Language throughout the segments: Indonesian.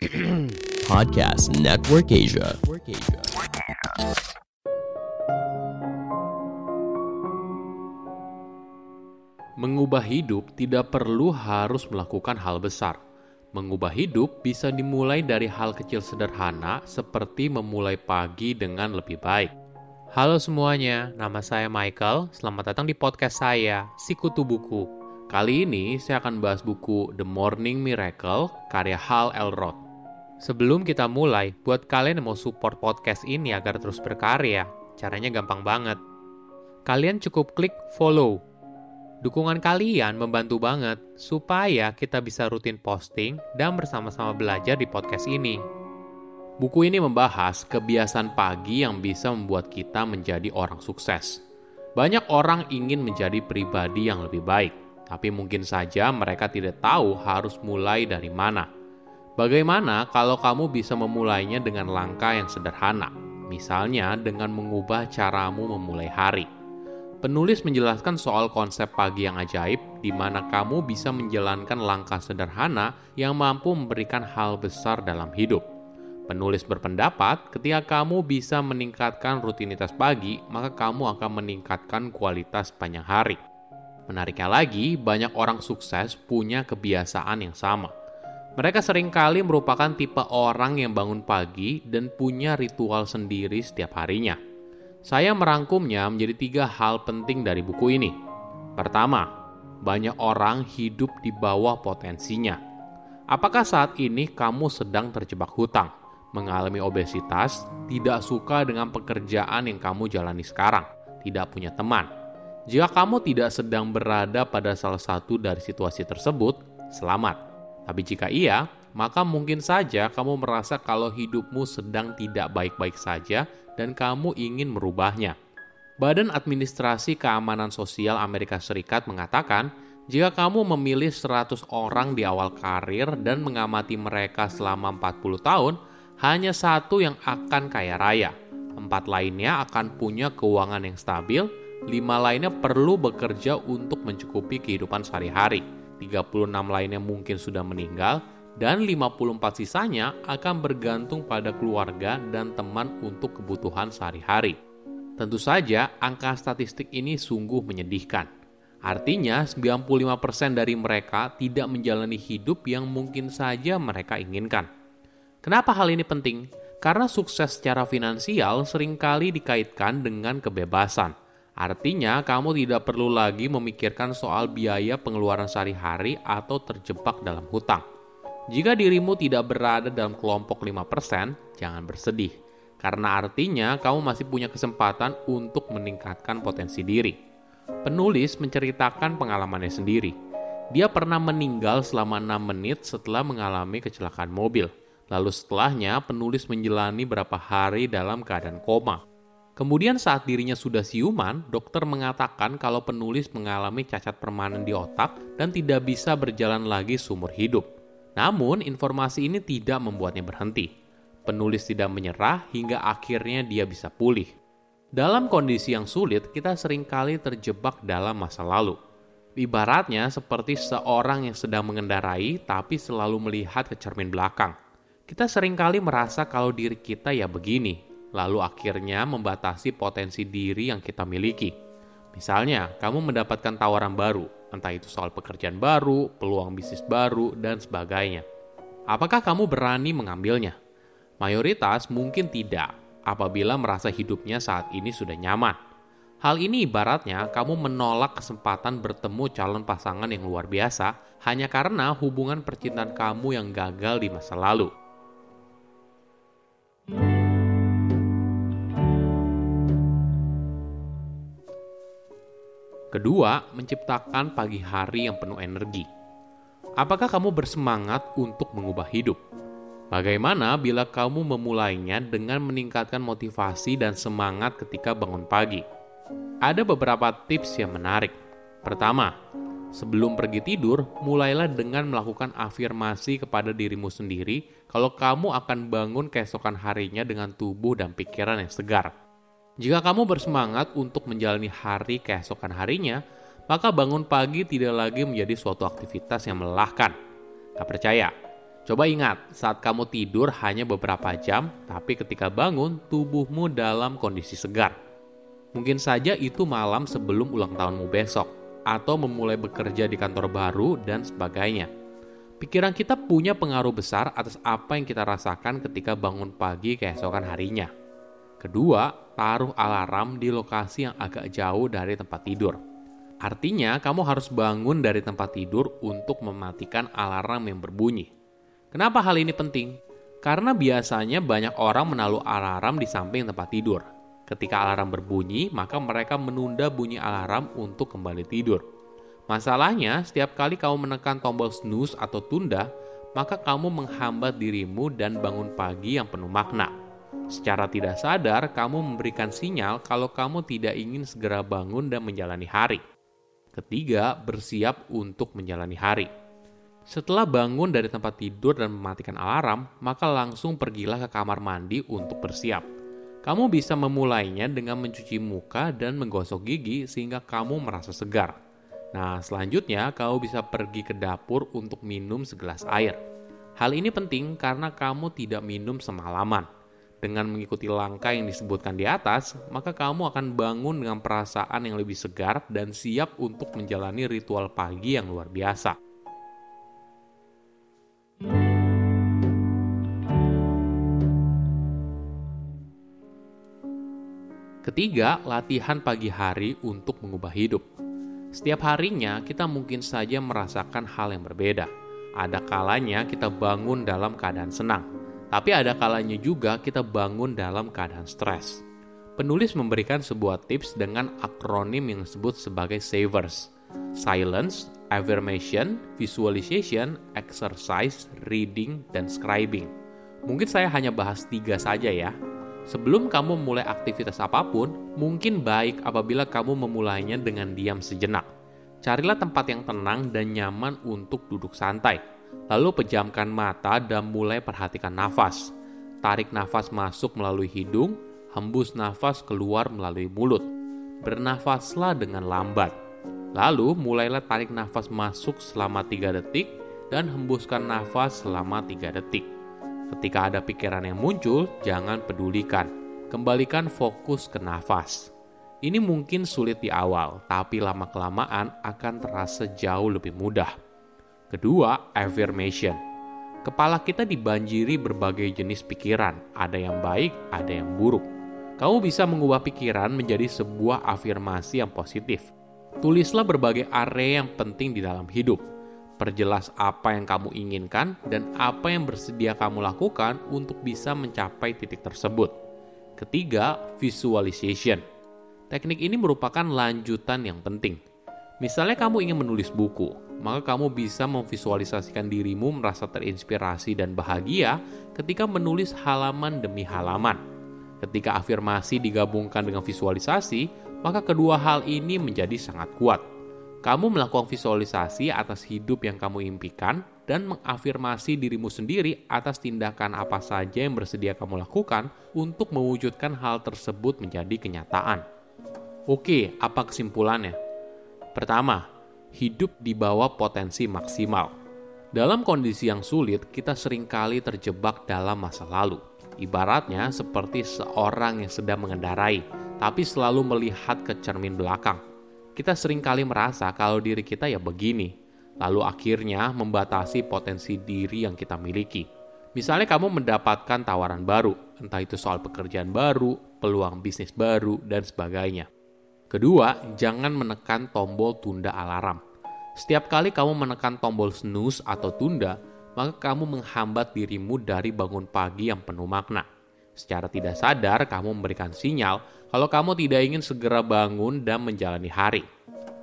Podcast Network Asia. Mengubah hidup tidak perlu harus melakukan hal besar. Mengubah hidup bisa dimulai dari hal kecil sederhana, seperti memulai pagi dengan lebih baik. Halo semuanya, nama saya Michael. Selamat datang di podcast saya, Sikutu Buku. Kali ini saya akan bahas buku The Morning Miracle karya Hal Elrod. Sebelum kita mulai, buat kalian yang mau support podcast ini agar terus berkarya, caranya gampang banget. Kalian cukup klik follow Dukungan kalian membantu banget supaya kita bisa rutin posting dan bersama-sama belajar di podcast ini. Buku ini membahas kebiasaan pagi yang bisa membuat kita menjadi orang sukses. Banyak orang ingin menjadi pribadi yang lebih baik, tapi mungkin saja mereka tidak tahu harus mulai dari mana. Bagaimana kalau kamu bisa memulainya dengan langkah yang sederhana, misalnya dengan mengubah caramu memulai hari? Penulis menjelaskan soal konsep pagi yang ajaib, di mana kamu bisa menjalankan langkah sederhana yang mampu memberikan hal besar dalam hidup. Penulis berpendapat, ketika kamu bisa meningkatkan rutinitas pagi, maka kamu akan meningkatkan kualitas panjang hari. Menariknya lagi, banyak orang sukses punya kebiasaan yang sama. Mereka sering kali merupakan tipe orang yang bangun pagi dan punya ritual sendiri setiap harinya. Saya merangkumnya menjadi tiga hal penting dari buku ini. Pertama, banyak orang hidup di bawah potensinya. Apakah saat ini kamu sedang terjebak hutang, mengalami obesitas, tidak suka dengan pekerjaan yang kamu jalani sekarang, tidak punya teman? Jika kamu tidak sedang berada pada salah satu dari situasi tersebut, selamat. Tapi jika iya, maka mungkin saja kamu merasa kalau hidupmu sedang tidak baik-baik saja dan kamu ingin merubahnya. Badan Administrasi Keamanan Sosial Amerika Serikat mengatakan, jika kamu memilih 100 orang di awal karir dan mengamati mereka selama 40 tahun, hanya satu yang akan kaya raya. Empat lainnya akan punya keuangan yang stabil, lima lainnya perlu bekerja untuk mencukupi kehidupan sehari-hari, 36 lainnya mungkin sudah meninggal, dan 54 sisanya akan bergantung pada keluarga dan teman untuk kebutuhan sehari-hari. Tentu saja, angka statistik ini sungguh menyedihkan. Artinya, 95% dari mereka tidak menjalani hidup yang mungkin saja mereka inginkan. Kenapa hal ini penting? Karena sukses secara finansial sering kali dikaitkan dengan kebebasan. Artinya, kamu tidak perlu lagi memikirkan soal biaya pengeluaran sehari-hari atau terjebak dalam hutang. Jika dirimu tidak berada dalam kelompok 5%, jangan bersedih. Karena artinya kamu masih punya kesempatan untuk meningkatkan potensi diri. Penulis menceritakan pengalamannya sendiri. Dia pernah meninggal selama 6 menit setelah mengalami kecelakaan mobil. Lalu setelahnya, penulis menjalani beberapa hari dalam keadaan koma. Kemudian saat dirinya sudah siuman, dokter mengatakan kalau penulis mengalami cacat permanen di otak dan tidak bisa berjalan lagi seumur hidup. Namun, informasi ini tidak membuatnya berhenti. Penulis tidak menyerah hingga akhirnya dia bisa pulih. Dalam kondisi yang sulit, kita sering kali terjebak dalam masa lalu. Ibaratnya seperti seorang yang sedang mengendarai tapi selalu melihat ke cermin belakang. Kita sering kali merasa kalau diri kita ya begini, lalu akhirnya membatasi potensi diri yang kita miliki. Misalnya, kamu mendapatkan tawaran baru, entah itu soal pekerjaan baru, peluang bisnis baru, dan sebagainya. Apakah kamu berani mengambilnya? Mayoritas mungkin tidak, apabila merasa hidupnya saat ini sudah nyaman. Hal ini ibaratnya kamu menolak kesempatan bertemu calon pasangan yang luar biasa hanya karena hubungan percintaan kamu yang gagal di masa lalu. Kedua, menciptakan pagi hari yang penuh energi. Apakah kamu bersemangat untuk mengubah hidup? Bagaimana bila kamu memulainya dengan meningkatkan motivasi dan semangat ketika bangun pagi? Ada beberapa tips yang menarik. Pertama, sebelum pergi tidur, mulailah dengan melakukan afirmasi kepada dirimu sendiri kalau kamu akan bangun keesokan harinya dengan tubuh dan pikiran yang segar. Jika kamu bersemangat untuk menjalani hari keesokan harinya, maka bangun pagi tidak lagi menjadi suatu aktivitas yang melelahkan. Tak percaya? Coba ingat, saat kamu tidur hanya beberapa jam, tapi ketika bangun, tubuhmu dalam kondisi segar. Mungkin saja itu malam sebelum ulang tahunmu besok, atau memulai bekerja di kantor baru, dan sebagainya. Pikiran kita punya pengaruh besar atas apa yang kita rasakan ketika bangun pagi keesokan harinya. Kedua, taruh alarm di lokasi yang agak jauh dari tempat tidur. Artinya, kamu harus bangun dari tempat tidur untuk mematikan alarm yang berbunyi. Kenapa hal ini penting? Karena biasanya banyak orang menaruh alarm di samping tempat tidur. Ketika alarm berbunyi, maka mereka menunda bunyi alarm untuk kembali tidur. Masalahnya, setiap kali kamu menekan tombol snooze atau tunda, maka kamu menghambat dirimu dan bangun pagi yang penuh makna. Secara tidak sadar, kamu memberikan sinyal kalau kamu tidak ingin segera bangun dan menjalani hari. Ketiga, bersiap untuk menjalani hari. Setelah bangun dari tempat tidur dan mematikan alarm, maka langsung pergilah ke kamar mandi untuk bersiap. Kamu bisa memulainya dengan mencuci muka dan menggosok gigi sehingga kamu merasa segar. Nah, selanjutnya kamu bisa pergi ke dapur untuk minum segelas air. Hal ini penting karena kamu tidak minum semalaman. Dengan mengikuti langkah yang disebutkan di atas, maka kamu akan bangun dengan perasaan yang lebih segar dan siap untuk menjalani ritual pagi yang luar biasa. Ketiga, latihan pagi hari untuk mengubah hidup. Setiap harinya kita mungkin saja merasakan hal yang berbeda. Ada kalanya kita bangun dalam keadaan senang, tapi ada kalanya juga kita bangun dalam keadaan stres. Penulis memberikan sebuah tips dengan akronim yang disebut sebagai SAVERS. Silence, Affirmation, Visualization, Exercise, Reading, dan Scribing. Mungkin saya hanya bahas tiga saja ya, Sebelum kamu mulai aktivitas apa pun, mungkin baik apabila kamu memulainya dengan diam sejenak. Carilah tempat yang tenang dan nyaman untuk duduk santai. Lalu pejamkan mata dan mulai perhatikan nafas. Tarik nafas masuk melalui hidung, hembus nafas keluar melalui mulut. Bernafaslah dengan lambat. Lalu mulailah tarik nafas masuk selama 3 detik dan hembuskan nafas selama 3 detik. Ketika ada pikiran yang muncul, jangan pedulikan. Kembalikan fokus ke nafas. Ini mungkin sulit di awal, tapi lama-kelamaan akan terasa jauh lebih mudah. Kedua, affirmation. Kepala kita dibanjiri berbagai jenis pikiran, ada yang baik, ada yang buruk. Kamu bisa mengubah pikiran menjadi sebuah afirmasi yang positif. Tulislah berbagai area yang penting di dalam hidup Perjelas apa yang kamu inginkan dan apa yang bersedia kamu lakukan untuk bisa mencapai titik tersebut. Ketiga, visualization. Teknik ini merupakan lanjutan yang penting. Misalnya kamu ingin menulis buku, maka kamu bisa memvisualisasikan dirimu merasa terinspirasi dan bahagia ketika menulis halaman demi halaman. Ketika afirmasi digabungkan dengan visualisasi, maka kedua hal ini menjadi sangat kuat. Kamu melakukan visualisasi atas hidup yang kamu impikan dan mengafirmasi dirimu sendiri atas tindakan apa saja yang bersedia kamu lakukan untuk mewujudkan hal tersebut menjadi kenyataan. Oke, apa kesimpulannya? Pertama, hidup di bawah potensi maksimal. Dalam kondisi yang sulit, kita sering kali terjebak dalam masa lalu. Ibaratnya seperti seorang yang sedang mengendarai, tapi selalu melihat ke cermin belakang kita sering kali merasa kalau diri kita ya begini, lalu akhirnya membatasi potensi diri yang kita miliki. Misalnya kamu mendapatkan tawaran baru, entah itu soal pekerjaan baru, peluang bisnis baru, dan sebagainya. Kedua, jangan menekan tombol tunda alarm. Setiap kali kamu menekan tombol snooze atau tunda, maka kamu menghambat dirimu dari bangun pagi yang penuh makna. Secara tidak sadar, kamu memberikan sinyal kalau kamu tidak ingin segera bangun dan menjalani hari.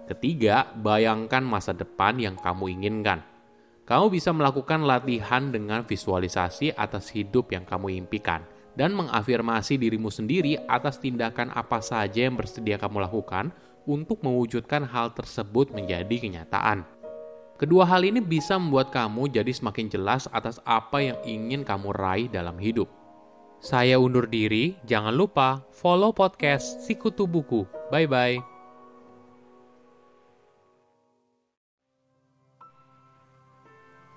Ketiga, bayangkan masa depan yang kamu inginkan. Kamu bisa melakukan latihan dengan visualisasi atas hidup yang kamu impikan dan mengafirmasi dirimu sendiri atas tindakan apa saja yang bersedia kamu lakukan untuk mewujudkan hal tersebut menjadi kenyataan. Kedua hal ini bisa membuat kamu jadi semakin jelas atas apa yang ingin kamu raih dalam hidup. Saya undur diri, jangan lupa follow podcast Sikutu Buku. Bye-bye.